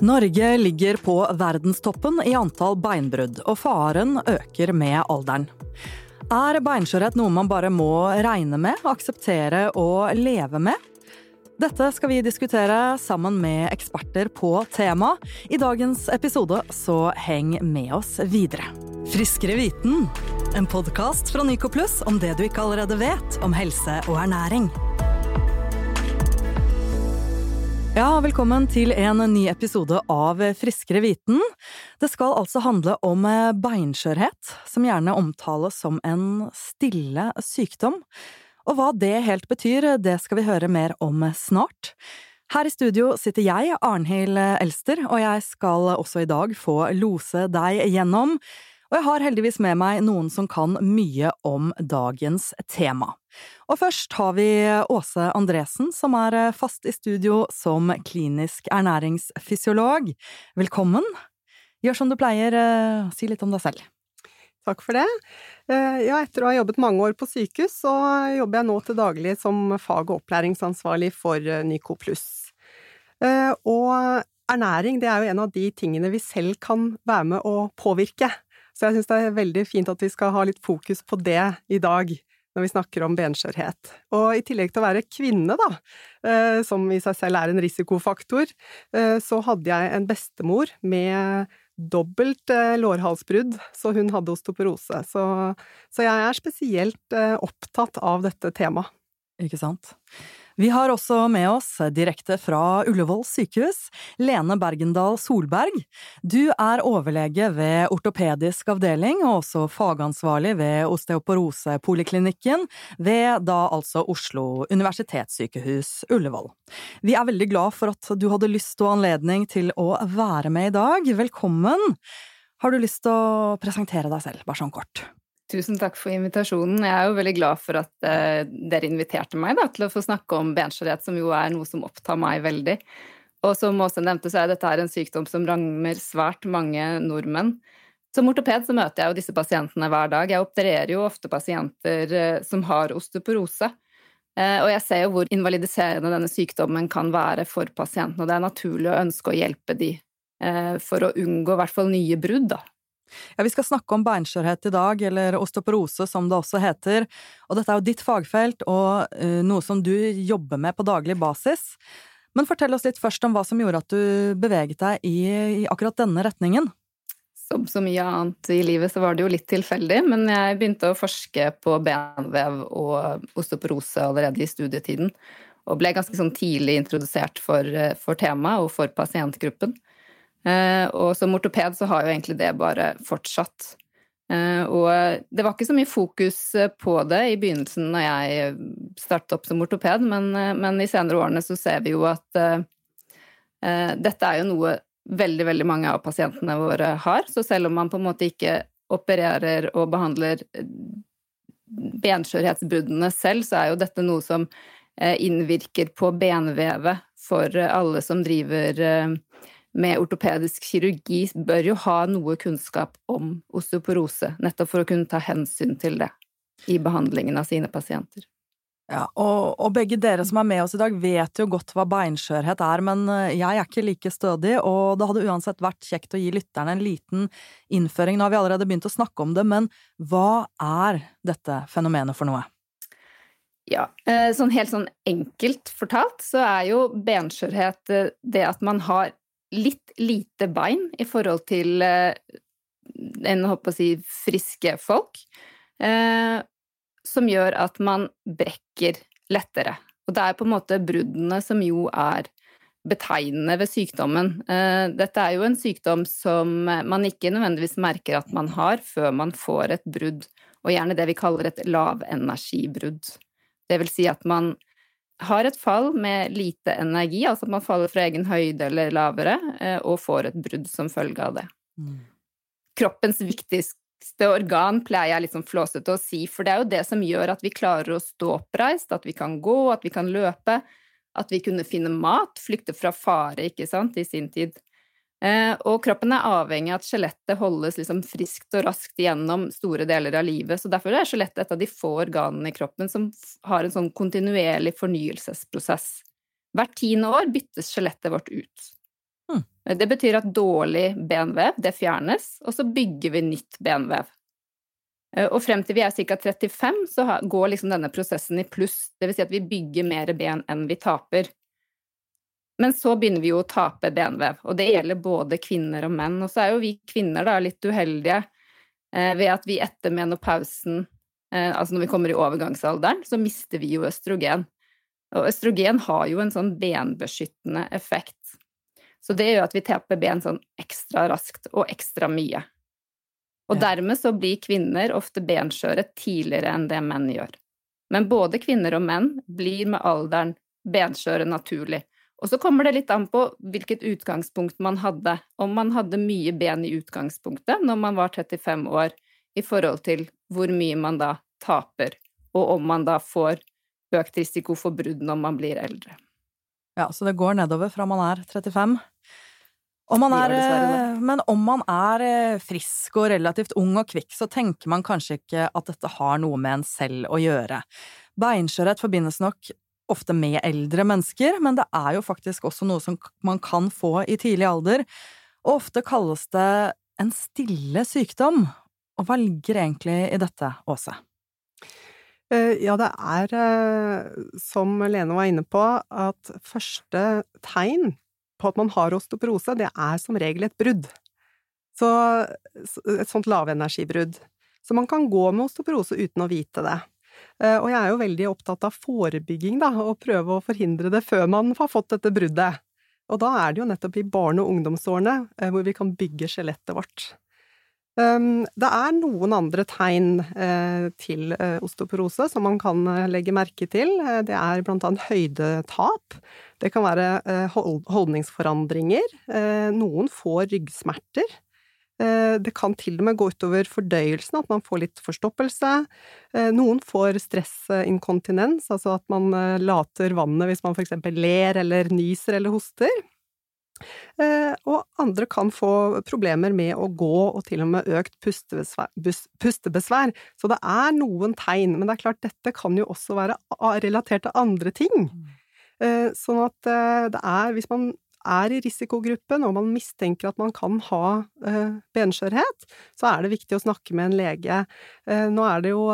Norge ligger på verdenstoppen i antall beinbrudd, og faren øker med alderen. Er beinskjørhet noe man bare må regne med, akseptere og leve med? Dette skal vi diskutere sammen med eksperter på temaet. I dagens episode, så heng med oss videre. Friskere viten, en podkast fra Nyco Pluss om det du ikke allerede vet om helse og ernæring. Ja, velkommen til en ny episode av Friskere viten. Det skal altså handle om beinskjørhet, som gjerne omtales som en stille sykdom. Og hva det helt betyr, det skal vi høre mer om snart. Her i studio sitter jeg, Arnhild Elster, og jeg skal også i dag få lose deg gjennom og jeg har heldigvis med meg noen som kan mye om dagens tema. Og først har vi Åse Andresen, som er fast i studio som klinisk ernæringsfysiolog. Velkommen! Gjør som du pleier, eh, si litt om deg selv. Takk for det. Eh, ja, etter å ha jobbet mange år på sykehus, så jobber jeg nå til daglig som fag- og opplæringsansvarlig for eh, Nyco pluss. Og ernæring, det er jo en av de tingene vi selv kan være med å påvirke. Så jeg syns det er veldig fint at vi skal ha litt fokus på det i dag, når vi snakker om benskjørhet. Og i tillegg til å være kvinne, da, eh, som i seg selv er en risikofaktor, eh, så hadde jeg en bestemor med dobbelt eh, lårhalsbrudd, så hun hadde osteoporose. Så, så jeg er spesielt opptatt av dette temaet. Ikke sant. Vi har også med oss, direkte fra Ullevål sykehus, Lene Bergendal Solberg. Du er overlege ved ortopedisk avdeling og også fagansvarlig ved osteoporosepoliklinikken ved da altså Oslo universitetssykehus Ullevål. Vi er veldig glad for at du hadde lyst og anledning til å være med i dag. Velkommen! Har du lyst til å presentere deg selv, bare sånn kort? Tusen takk for invitasjonen. Jeg er jo veldig glad for at uh, dere inviterte meg da, til å få snakke om benskjørhet, som jo er noe som opptar meg veldig. Og som Åse nevnte, så er dette en sykdom som rammer svært mange nordmenn. Som ortoped så møter jeg jo disse pasientene hver dag. Jeg opererer jo ofte pasienter uh, som har osteoporose. Uh, og jeg ser jo hvor invalidiserende denne sykdommen kan være for pasientene, og det er naturlig å ønske å hjelpe de for å unngå i hvert fall nye brudd, da. Ja, Vi skal snakke om beinskjørhet i dag, eller osteoporose som det også heter. Og dette er jo ditt fagfelt og uh, noe som du jobber med på daglig basis. Men fortell oss litt først om hva som gjorde at du beveget deg i, i akkurat denne retningen. Som så mye annet i livet så var det jo litt tilfeldig, men jeg begynte å forske på benvev og osteoporose allerede i studietiden. Og ble ganske sånn tidlig introdusert for, eh, for temaet og for pasientgruppen. Eh, og som ortoped så har jo egentlig det bare fortsatt. Eh, og det var ikke så mye fokus på det i begynnelsen når jeg startet opp som ortoped, men, men i senere årene så ser vi jo at uh, dette er jo noe veldig, veldig mange av pasientene våre har. Så selv om man på en måte ikke opererer og behandler benskjørhetsbruddene selv, så er jo dette noe som innvirker på benvevet for alle som driver med ortopedisk kirurgi bør jo ha noe kunnskap om osteoporose, nettopp for å kunne ta hensyn til det i behandlingen av sine pasienter. Ja, og, og, begge dere som er med oss i dag vet jo godt hva beinskjørhet er, men eh, jeg er ikke like stødig, og det hadde uansett vært kjekt å gi lytterne en liten innføring. Nå har vi allerede begynt å snakke om det, men hva er dette fenomenet for noe? Ja, eh, sånn helt sånn enkelt fortalt så er jo benskjørhet eh, det at man har litt lite bein i forhold til eh, en håper å si friske folk, eh, som gjør at man brekker lettere. Og det er på en måte bruddene som jo er betegnende ved sykdommen. Eh, dette er jo en sykdom som man ikke nødvendigvis merker at man har før man får et brudd, og gjerne det vi kaller et lavenergibrudd. Det vil si at man har et fall med lite energi, altså at man faller fra egen høyde eller lavere, eh, og får et brudd som følge av det. Mm. Kroppens viktigste organ pleier jeg litt sånn flåsete å si, for det er jo det som gjør at vi klarer å stå oppreist, at vi kan gå, at vi kan løpe, at vi kunne finne mat, flykte fra fare, ikke sant, i sin tid. Eh, og kroppen er avhengig av at skjelettet holdes liksom friskt og raskt gjennom store deler av livet, så derfor er skjelettet et av de få organene i kroppen som har en sånn kontinuerlig fornyelsesprosess. Hvert tiende år byttes skjelettet vårt ut. Hmm. Det betyr at dårlig benvev, det fjernes, og så bygger vi nytt benvev. Eh, og frem til vi er ca. 35, så går liksom denne prosessen i pluss. Det vil si at vi bygger mer ben enn vi taper. Men så begynner vi jo å tape benvev, og det gjelder både kvinner og menn. Og så er jo vi kvinner da litt uheldige eh, ved at vi etter menopausen, eh, altså når vi kommer i overgangsalderen, så mister vi jo østrogen. Og østrogen har jo en sånn benbeskyttende effekt. Så det gjør at vi taper ben sånn ekstra raskt og ekstra mye. Og dermed så blir kvinner ofte benskjøre tidligere enn det menn gjør. Men både kvinner og menn blir med alderen benskjøre naturlig. Og så kommer det litt an på hvilket utgangspunkt man hadde. Om man hadde mye ben i utgangspunktet når man var 35 år, i forhold til hvor mye man da taper, og om man da får økt risiko for brudd når man blir eldre. Ja, så det går nedover fra man er 35 om er, eh, men om man er eh, frisk og relativt ung og kvikk, så tenker man kanskje ikke at dette har noe med en selv å gjøre. Beinskjørhet forbindes nok ofte med eldre mennesker, men det er jo faktisk også noe som man kan få i tidlig alder, og ofte kalles det en stille sykdom. Og hva ligger egentlig i dette, Åse? Eh, ja, det er, som Lene var inne på, at første tegn på at man har osteoporose, det er som regel et brudd. Så et sånt lavenergibrudd. Så man kan gå med osteoporose uten å vite det. Eh, og jeg er jo veldig opptatt av forebygging, da, og prøve å forhindre det før man har fått dette bruddet. Og da er det jo nettopp i barne- og ungdomsårene eh, hvor vi kan bygge skjelettet vårt. Ehm, det er noen andre tegn eh, til osteoporose som man kan legge merke til. Det er blant annet høydetap. Det kan være holdningsforandringer. Noen får ryggsmerter. Eh, det kan til og med gå utover fordøyelsen, at man får litt forstoppelse. Noen får stressinkontinens, altså at man later vannet hvis man for eksempel ler eller nyser eller hoster. Og andre kan få problemer med å gå og til og med økt pustebesvær. pustebesvær. Så det er noen tegn, men det er klart dette kan jo også være relatert til andre ting. Mm. Eh, sånn at eh, det er, hvis man er i risikogruppen og man mistenker at man kan ha eh, benskjørhet, så er det viktig å snakke med en lege. Nå er det jo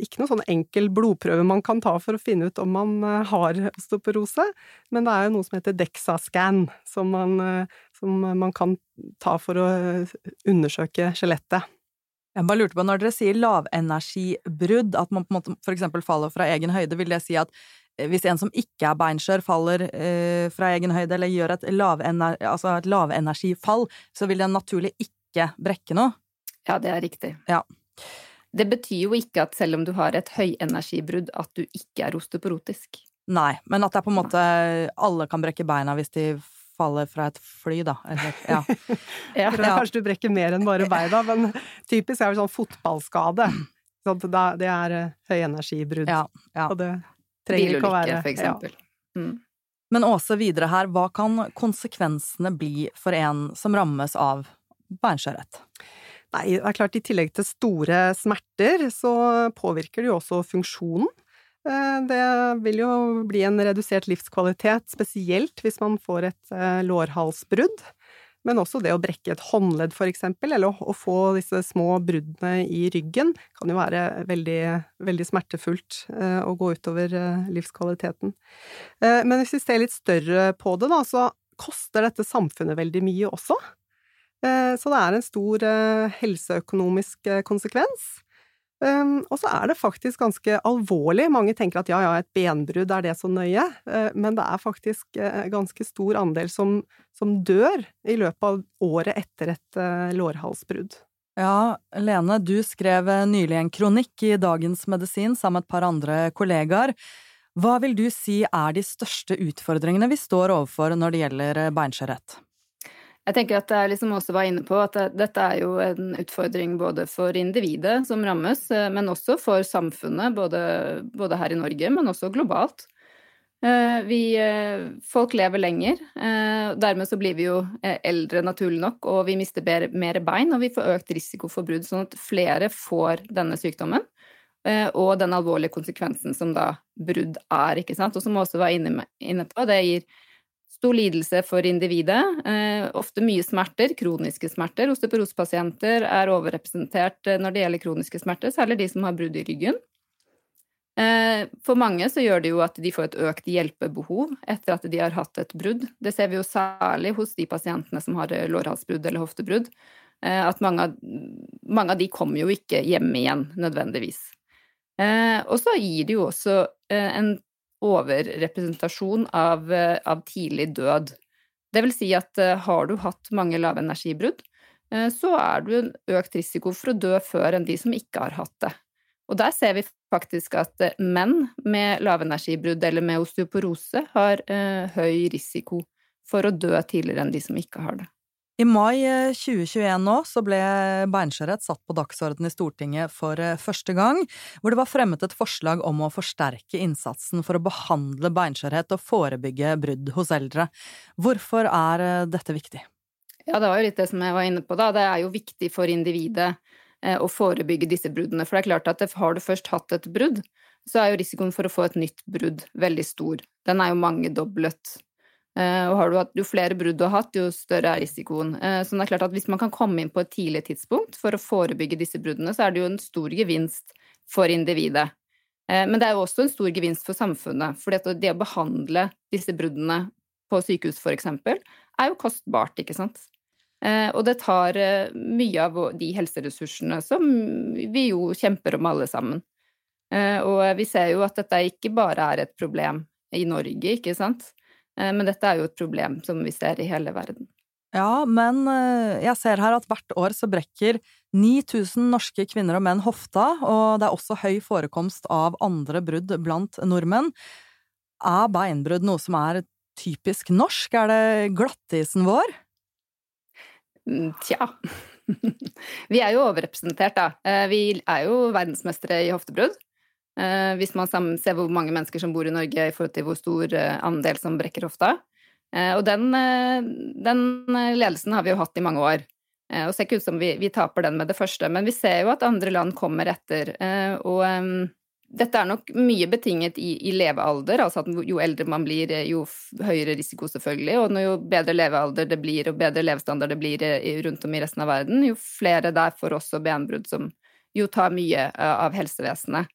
ikke noe sånn enkel blodprøve man kan ta for å finne ut om man har osteoporose, men det er jo noe som heter DEXA-scan, som man, som man kan ta for å undersøke skjelettet. Jeg bare lurte på, Når dere sier lavenergibrudd, at man på en måte eksempel faller fra egen høyde, vil det si at hvis en som ikke er beinskjør, faller eh, fra egen høyde eller gjør et, lavener, altså et lavenergifall, så vil den naturlig ikke brekke noe? Ja, det er riktig. Ja. Det betyr jo ikke at selv om du har et høyenergibrudd, at du ikke er osteoporotisk. Nei, men at det er på en måte alle kan brekke beina hvis de faller fra et fly, da. Eller, ja. ja. Kanskje du brekker mer enn bare beina, men typisk er det sånn fotballskade. Så det er eh, høyenergibrudd. Ja, ja. Og det Trenger ikke å være for eksempel. Ja. Mm. Men Åse, videre her, hva kan konsekvensene bli for en som rammes av beinskjørhet? Nei, det er klart i tillegg til store smerter, så påvirker det jo også funksjonen. Eh, det vil jo bli en redusert livskvalitet, spesielt hvis man får et eh, lårhalsbrudd. Men også det å brekke et håndledd, for eksempel, eller å, få disse små bruddene i ryggen, kan jo være veldig, veldig smertefullt eh, og gå utover eh, livskvaliteten. Eh, men hvis vi ser litt større på det, da, så koster dette samfunnet veldig mye også. Så det er en stor helseøkonomisk konsekvens. Um, og så er det faktisk ganske alvorlig. Mange tenker at ja, ja, et benbrudd, er det så nøye? Uh, men det er faktisk uh, ganske stor andel som, som, dør i løpet av året etter et uh, lårhalsbrudd. Ja, Lene, du skrev nylig en kronikk i Dagens Medisin sammen med et par andre kollegaer. Hva vil du si er de største utfordringene vi står overfor når det gjelder beinskjørhet? Jeg tenker at er liksom også var inne på at dette er jo en utfordring både for individet som rammes, eh, men også for samfunnet, både, både her i Norge, men også globalt. Eh, vi, eh, folk lever lenger, dermed så blir vi jo eldre naturlig nok, og vi mister mer, mer bein, og vi får økt risiko for brudd, sånn at flere får denne sykdommen. Og den alvorlige konsekvensen som da brudd er, ikke sant. Og som også var inne, inne på, det gir Stor lidelse for individet, eh, ofte mye smerter, kroniske smerter. Osteoporosepasienter er overrepresentert når det gjelder kroniske smerter, særlig de som har brudd i ryggen. For mange så gjør det jo at de får et økt hjelpebehov etter at de har hatt et brudd. Det ser vi jo særlig hos de pasientene som har lårhalsbrudd eller hoftebrudd. At mange av, mange av de kommer jo ikke hjem igjen nødvendigvis. Og så gir det jo også en overrepresentasjon av, eh, av, tidlig død. Det vil si at eh, har du hatt mange lave energibrudd, så er du en økt risiko for å dø før enn de som ikke har hatt det. Og der ser vi faktisk at menn med lavenergibrudd eller med osteoporose har høy risiko for å dø tidligere enn de som ikke har det. I mai 2021 eh, nå så ble beinskjørhet satt på dagsordenen i Stortinget for eh, første gang, hvor det var fremmet et forslag om å forsterke innsatsen for å behandle beinskjørhet og forebygge brudd hos eldre. Hvorfor er eh, dette viktig? Ja, det var jo litt det som jeg var inne på, da. Det er jo viktig for individet å forebygge disse bruddene. For det er klart at har du først hatt et brudd, så er jo risikoen for å få et nytt brudd veldig stor. Den er jo mangedoblet Eh, og hatt, jo flere brudd du har hatt, jo større er risikoen. Eh, så det er klart at hvis man kan komme inn på et tidlig tidspunkt for å forebygge disse bruddene, så er det jo en stor gevinst for individet. Eh, men det er jo også en stor gevinst for samfunnet. For det å behandle disse bruddene på sykehus, eksempel, er jo kostbart, ikke sant. Og det tar mye av de helseressursene som vi jo kjemper om alle sammen. Og vi ser jo at dette ikke bare er et problem i Norge, ikke sant. Eh, men dette er jo et problem som vi ser i hele verden. Ja, men eh, jeg ser her at hvert år så brekker 9000 norske kvinner og menn hofta, og det er også høy forekomst av andre brudd blant nordmenn. Er beinbrudd noe som er typisk norsk? Er det glattisen vår? Mm, tja. vi er jo overrepresentert, da. Eh, vi er jo verdensmestere i hoftebrudd. Eh, hvis man ser hvor mange mennesker som bor i Norge i forhold til hvor stor eh, andel som brekker hofta. Eh, og den, den, ledelsen har vi jo hatt i mange år. Og ser ikke ut som vi, vi, taper den med det første, men vi ser jo at andre land kommer etter. Og dette er nok mye betinget i, i, levealder, altså at jo eldre man blir, jo høyere risiko selvfølgelig. Og jo bedre levealder det blir, og bedre levestandard det blir rundt om i resten av verden, jo flere der får også benbrudd som jo tar mye av helsevesenet.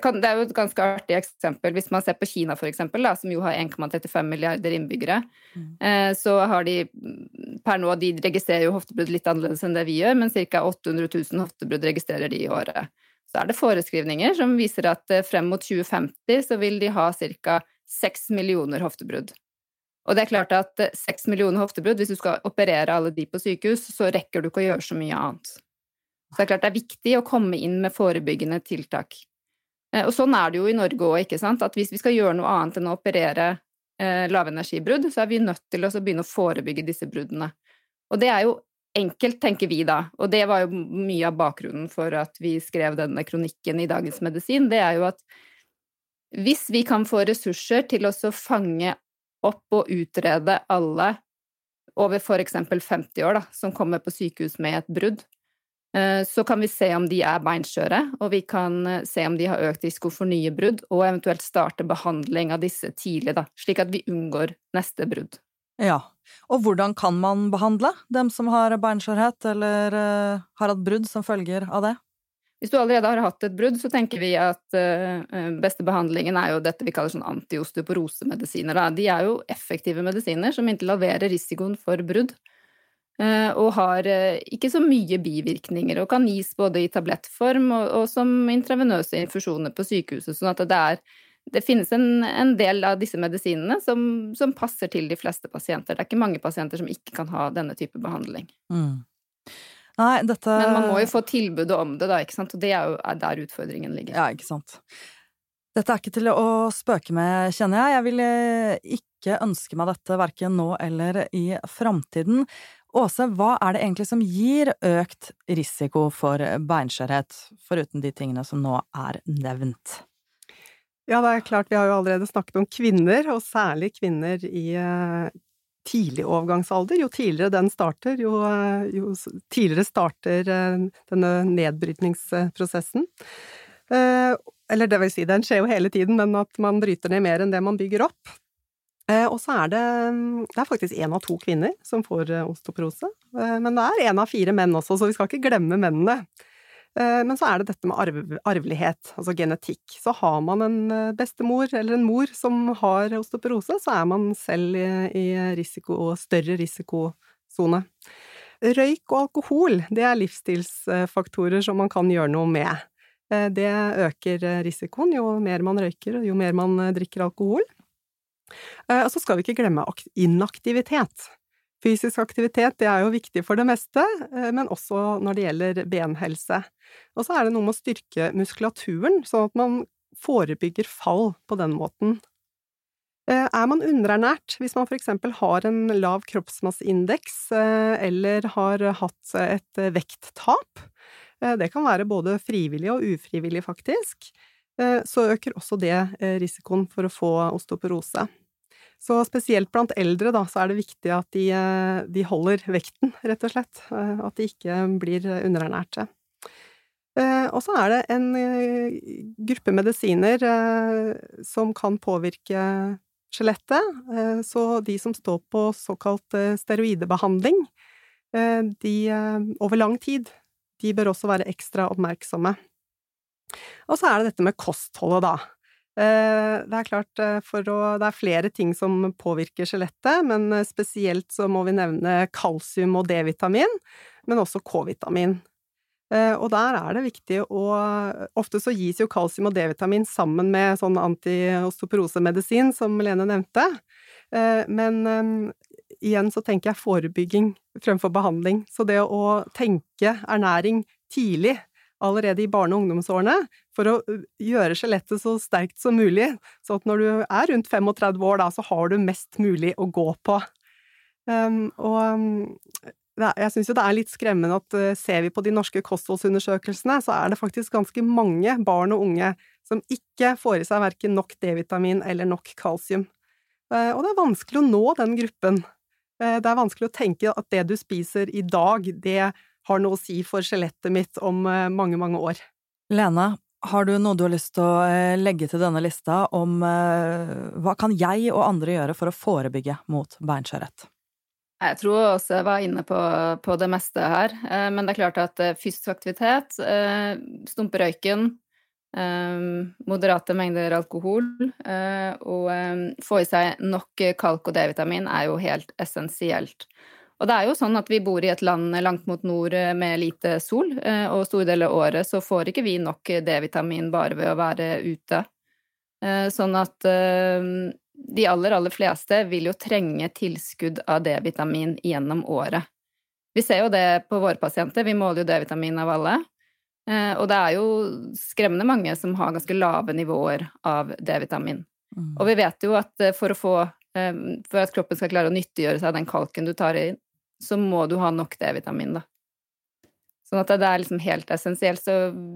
Kan, det er jo et ganske artig eksempel. Hvis man ser på Kina, for eksempel, da, som jo har 1,35 milliarder innbyggere, mm. eh, så har de per nå De registrerer jo hoftebrudd litt annerledes enn det vi gjør, men ca. 800 000 hoftebrudd registrerer de i året. Så er det foreskrivninger som viser at eh, frem mot 2050 så vil de ha ca. 6 millioner hoftebrudd. Og det er klart at 6 eh, millioner hoftebrudd, hvis du skal operere alle de på sykehus, så rekker du ikke å gjøre så mye annet. Så det er klart det er viktig å komme inn med forebyggende tiltak. Eh, og sånn er det jo i Norge òg, ikke sant. At hvis vi skal gjøre noe annet enn å operere eh, lavenergibrudd, så er vi nødt til å begynne å forebygge disse bruddene. Og det er jo enkelt, tenker vi da. Og det var jo mye av bakgrunnen for at vi skrev denne kronikken i Dagens Medisin. Det er jo at hvis vi kan få ressurser til å fange opp og utrede alle over eksempel 50 år da, som kommer på sykehus med et brudd, så kan vi se om de er beinskjøre, og vi kan eh, se om de har økt risiko for nye brudd, og eventuelt starte behandling av disse tidlig, da, slik at vi unngår neste brudd. Ja, og hvordan kan man behandle dem som har beinskjørhet eller uh, har hatt brudd som følger av det? Hvis du allerede har hatt et brudd, så tenker vi at beste behandlingen er jo dette vi kaller sånn antiosteoporosemedisiner. De er jo effektive medisiner som interlaverer risikoen for brudd. Eh, og har eh, ikke så mye bivirkninger, og kan gis både i tablettform og, og som intravenøse infusjoner på sykehuset. sånn at det, er, det finnes en, en, del av disse medisinene som, som, passer til de fleste pasienter. Det er ikke mange pasienter som ikke kan ha denne type behandling. Mm. Nei, dette Men man må jo få tilbudet om det, da, ikke sant, og det er jo der utfordringen ligger. Ja, ikke sant. Dette er ikke til å spøke med, kjenner jeg. Jeg vil eh, ikke ønske meg dette verken nå eller i framtiden. Åse, hva er det egentlig som gir økt risiko for beinskjørhet, foruten de tingene som nå er nevnt? Ja, det er klart, vi har jo allerede snakket om kvinner, og særlig kvinner i uh, tidlig overgangsalder. Jo tidligere den starter, jo, uh, jo tidligere starter uh, denne nedbrytningsprosessen. eller det vil si, den skjer jo hele tiden, men at man bryter ned mer enn det man bygger opp. Og så er det, det er faktisk én av to kvinner som får osteoporose. Men det er én av fire menn også, så vi skal ikke glemme mennene. Men så er det dette med arv, arvelighet, altså genetikk. Så har man en bestemor eller en mor som har osteoporose, så er man selv i risiko, større risikosone. Røyk og alkohol, det er livsstilsfaktorer som man kan gjøre noe med. Eh, det øker risikoen jo mer man røyker, og jo mer man eh, drikker alkohol. Eh, og så skal vi ikke glemme inaktivitet. Fysisk aktivitet det er jo viktig for det meste, men også når det gjelder benhelse. Og så er det noe med å styrke muskulaturen, sånn at man forebygger fall på den måten. Eh, er man underernært, hvis man for eksempel har en lav kroppsmasseindeks eh, eller har hatt et vekttap, eh, det kan være både frivillig og ufrivillig faktisk, så øker også det risikoen for å få osteoporose. Så spesielt blant eldre, da, så er det viktig at de, de holder vekten, rett og slett. At de ikke blir underernærte. Og så er det en gruppe medisiner som kan påvirke skjelettet. Eh, så de som står på såkalt eh, steroidebehandling, eh, de over lang tid, de bør også være ekstra oppmerksomme. Og så er det dette med kostholdet, da. Det er klart, for å, det er flere ting som påvirker skjelettet, men spesielt så må vi nevne kalsium og D-vitamin, men også K-vitamin. Eh, og der er det viktig å Ofte så gis jo kalsium og D-vitamin sammen med sånn antiosteoporosemedisin, som Lene nevnte. Eh, men eh, igjen så tenker jeg forebygging fremfor behandling. Så det å tenke ernæring tidlig, allerede i barne- og ungdomsårene, for å gjøre skjelettet så sterkt som mulig, så at når du er rundt 35 år, da, så har du mest mulig å gå på. Um, og jeg syns jo det er litt skremmende at uh, ser vi på de norske kostholdsundersøkelsene, så er det faktisk ganske mange barn og unge som ikke får i seg verken nok D-vitamin eller nok kalsium. Uh, og det er vanskelig å nå den gruppen. Uh, det er vanskelig å tenke at det du spiser i dag, det har noe å si for skjelettet mitt om mange, mange år. Lene, har du noe du har lyst til å legge til denne lista om hva kan jeg og andre gjøre for å forebygge mot beinskjørhet? Jeg tror også jeg var inne på, på, det meste her. Eh, men det er klart at eh, fysisk aktivitet, stumperøyken, stumpe røyken, moderate mengder alkohol og få i seg nok kalk og D-vitamin er jo helt essensielt. Og det er jo sånn at vi bor i et land langt mot nord med lite sol, og store deler av året så får ikke vi nok D-vitamin bare ved å være ute. Sånn at de aller, aller fleste vil jo trenge tilskudd av D-vitamin gjennom året. Vi ser jo det på våre pasienter, vi måler jo D-vitamin av alle. Eh, og det er jo skremmende mange som har ganske lave nivåer av D-vitamin. Mm. Og vi vet jo at eh, for, å få, eh, for at kroppen skal klare å nyttiggjøre seg den kalken du tar inn, så må du ha nok D-vitamin, da. Sånn at det er liksom helt essensielt. Så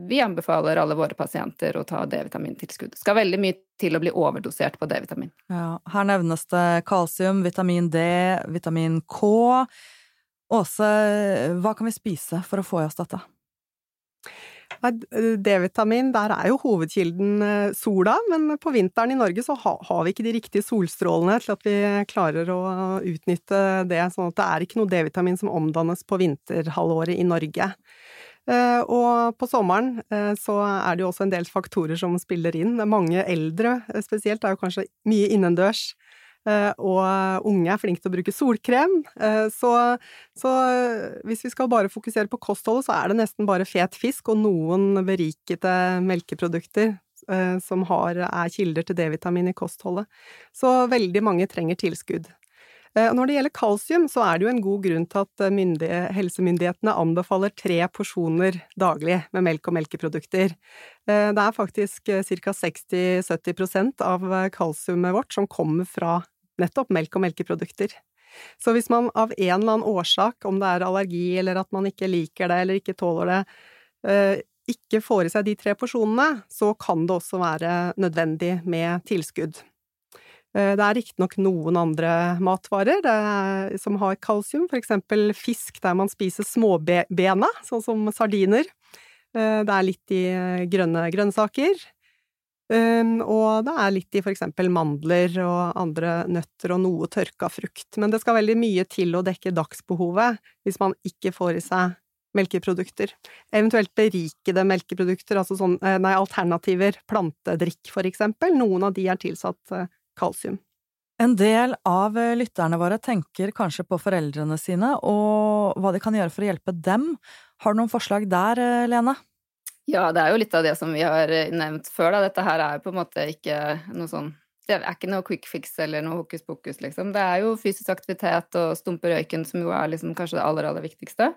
vi anbefaler alle våre pasienter å ta D-vitamintilskudd. Det skal veldig mye til å bli overdosert på D-vitamin. Ja, her nevnes det kalsium, vitamin D, vitamin K. Åse, hva kan vi spise for å få i oss dette? D-vitamin, der er jo hovedkilden eh, sola, men på vinteren i Norge så har vi ikke de riktige solstrålene til at vi klarer å utnytte det, sånn at det er ikke noe D-vitamin som omdannes på vinterhalvåret i Norge. Eh, og på sommeren eh, så er det jo også en del faktorer som spiller inn. Mange eldre spesielt er jo kanskje mye innendørs og unge er flinke til å bruke solkrem. Eh, så, så, hvis vi skal bare fokusere på kostholdet, så er det nesten bare fet fisk og noen berikede melkeprodukter eh, som har, er kilder til D-vitamin i kostholdet. Så veldig mange trenger tilskudd. Når det gjelder kalsium, så er det jo en god grunn til at helsemyndighetene anbefaler tre porsjoner daglig med melk og melkeprodukter. Det er faktisk ca. 60-70% av kalsiumet vårt som kommer fra nettopp melk og melkeprodukter. Så hvis man av en eller annen årsak, om det er allergi eller at man ikke liker det eller ikke tåler det, eh, ikke får i seg de tre porsjonene, så kan det også være nødvendig med tilskudd. Eh, det er riktignok noen andre matvarer er, som har kalsium, for eksempel fisk der man spiser småbena, sånn som sardiner. Eh, det er litt i grønne grønnsaker. Um, og det er litt i for eksempel mandler og andre nøtter og noe tørka frukt. Men det skal veldig mye til å dekke dagsbehovet hvis man ikke får i seg melkeprodukter. Eventuelt berikede melkeprodukter, altså sånn, eh, nei, alternativer, plantedrikk for eksempel. Noen av de er tilsatt eh, kalsium. En del av eh, lytterne våre tenker kanskje på foreldrene sine og hva de kan gjøre for å hjelpe dem. Har du noen forslag der, Lene? Ja, det er jo litt av det som vi har eh, nevnt før, da. Dette her er på en måte ikke noe sånn Det er ikke noe quick fix eller noe hokus pokus, liksom. Det er jo fysisk aktivitet og stumpe røyken som jo er liksom kanskje det aller, aller viktigste.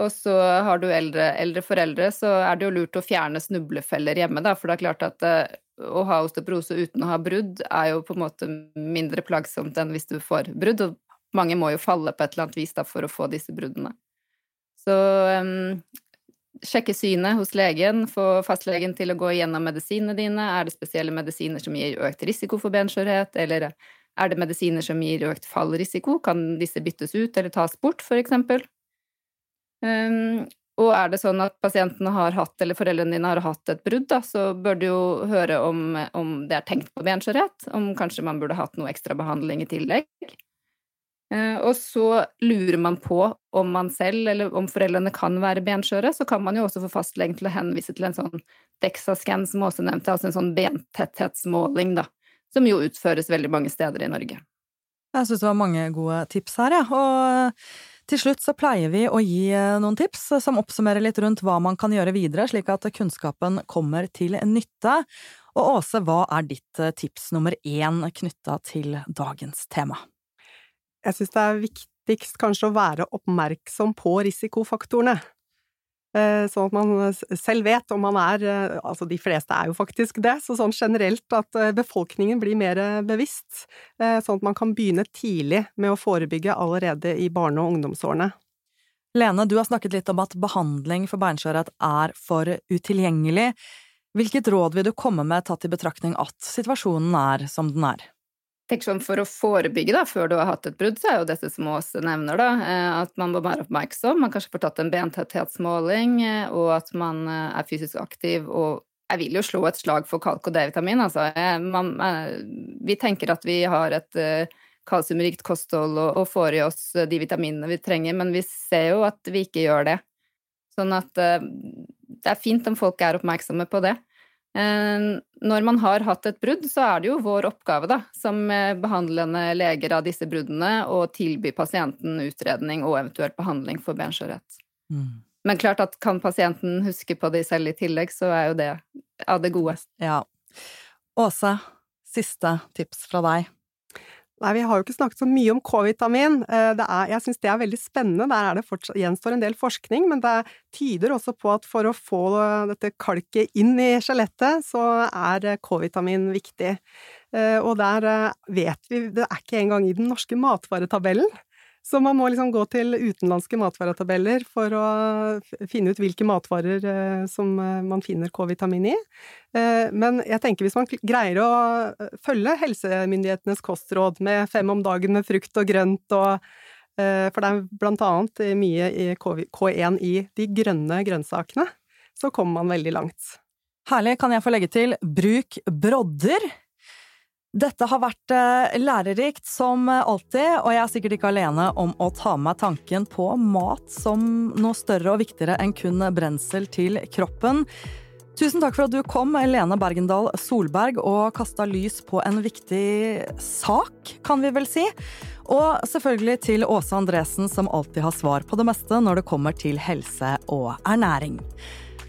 Og så har du eldre, eldre, foreldre, så er det jo lurt å fjerne snublefeller hjemme, da. For det er klart at uh, å ha osteoporose uten å ha brudd er jo på en måte mindre plagsomt enn hvis du får brudd. Og mange må jo falle på et eller annet vis da for å få disse bruddene. Så um, sjekke synet hos legen, få fastlegen til å gå igjennom medisinene dine. Er det spesielle medisiner som gir økt risiko for benskjørhet, eller er det medisiner som gir økt fallrisiko? Kan disse byttes ut eller tas bort, for eksempel? Um, og er det sånn at pasientene har hatt, eller foreldrene dine har hatt et brudd, da, så bør du jo høre om, om det er tenkt på benskjørhet, om kanskje man burde hatt noe ekstra behandling i tillegg. Eh, og så lurer man på om man selv, eller om foreldrene kan være benskjøre, så kan man jo også få fastlegen til å henvise til en sånn DEXA-scan, som også nevnte, altså en sånn bentetthetsmåling, da, som jo utføres veldig mange steder i Norge. Jeg syns det var mange gode tips her, ja. Og til slutt så pleier vi å gi eh, noen tips som oppsummerer litt rundt hva man kan gjøre videre, slik at kunnskapen kommer til nytte. Og Åse, hva er ditt eh, tips nummer én knytta til dagens tema? Jeg syns det er viktigst kanskje å være oppmerksom på risikofaktorene. Eh, sånn at man selv vet om man er eh, Altså, de fleste er jo faktisk det, så sånn generelt at eh, befolkningen blir mer bevisst. Sånn at man kan begynne tidlig med å forebygge allerede i barne- og ungdomsårene. Lene, du har snakket litt om at behandling for beinskjørhet er for utilgjengelig. Hvilket råd vil du komme med tatt i betraktning at situasjonen er som den er? Tenker sånn For å forebygge da, før du har hatt et brudd, så er jo dette som Åse nevner, da, eh, at man må være oppmerksom. Man kanskje får tatt en bentetthetsmåling, eh, og at man eh, er fysisk aktiv. Og jeg vil jo slå et slag for kalk og D-vitamin, altså. Man, vi tenker at vi har et kalsiumrikt kosthold og, og, får i oss de vitaminene vi trenger, men vi ser jo at vi ikke gjør det. Sånn at det er fint om folk er oppmerksomme på det. Eh, når man har hatt et brudd, så er det jo vår oppgave da, som eh, behandlende leger av disse bruddene å tilby pasienten utredning og eventuelt behandling for benskjørhet. Mm. Men klart at kan pasienten huske på det selv i tillegg, så er jo det av det gode. Ja. Åse, siste tips fra deg. Nei, vi har jo ikke snakket så mye om K-vitamin. Eh, jeg syns det er veldig spennende. Der er det fortsatt, gjenstår en del forskning, men det tyder også på at for å få dette kalket inn i skjelettet, så er K-vitamin viktig. Eh, og der eh, vet vi Det er ikke engang i den norske matvaretabellen. Så man må liksom gå til utenlandske matvaretabeller for å finne ut hvilke matvarer eh, som eh, man finner K-vitamin i. Eh, men jeg tenker hvis man greier å følge helsemyndighetenes kostråd med fem om dagen med frukt og grønt og For det er blant annet mye i K1 i de grønne grønnsakene. Så kommer man veldig langt. Herlig. Kan jeg få legge til bruk brodder? Dette har vært eh, lærerikt som alltid, og jeg er sikkert ikke alene om å ta med tanken på mat som noe større og viktigere enn kun brensel til kroppen. Tusen takk for at du kom, Lene Bergendal Solberg, og kasta lys på en viktig sak, kan vi vel si. Og selvfølgelig til Åse Andresen, som alltid har svar på det meste når det kommer til helse og ernæring.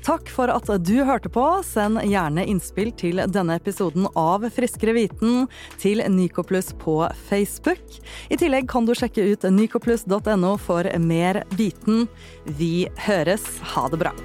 Takk for at du hørte på. Send gjerne innspill til denne episoden av Friskere viten til Nycoplus på Facebook. I tillegg kan du sjekke ut nycoplus.no for mer viten. Vi høres. Ha det bra.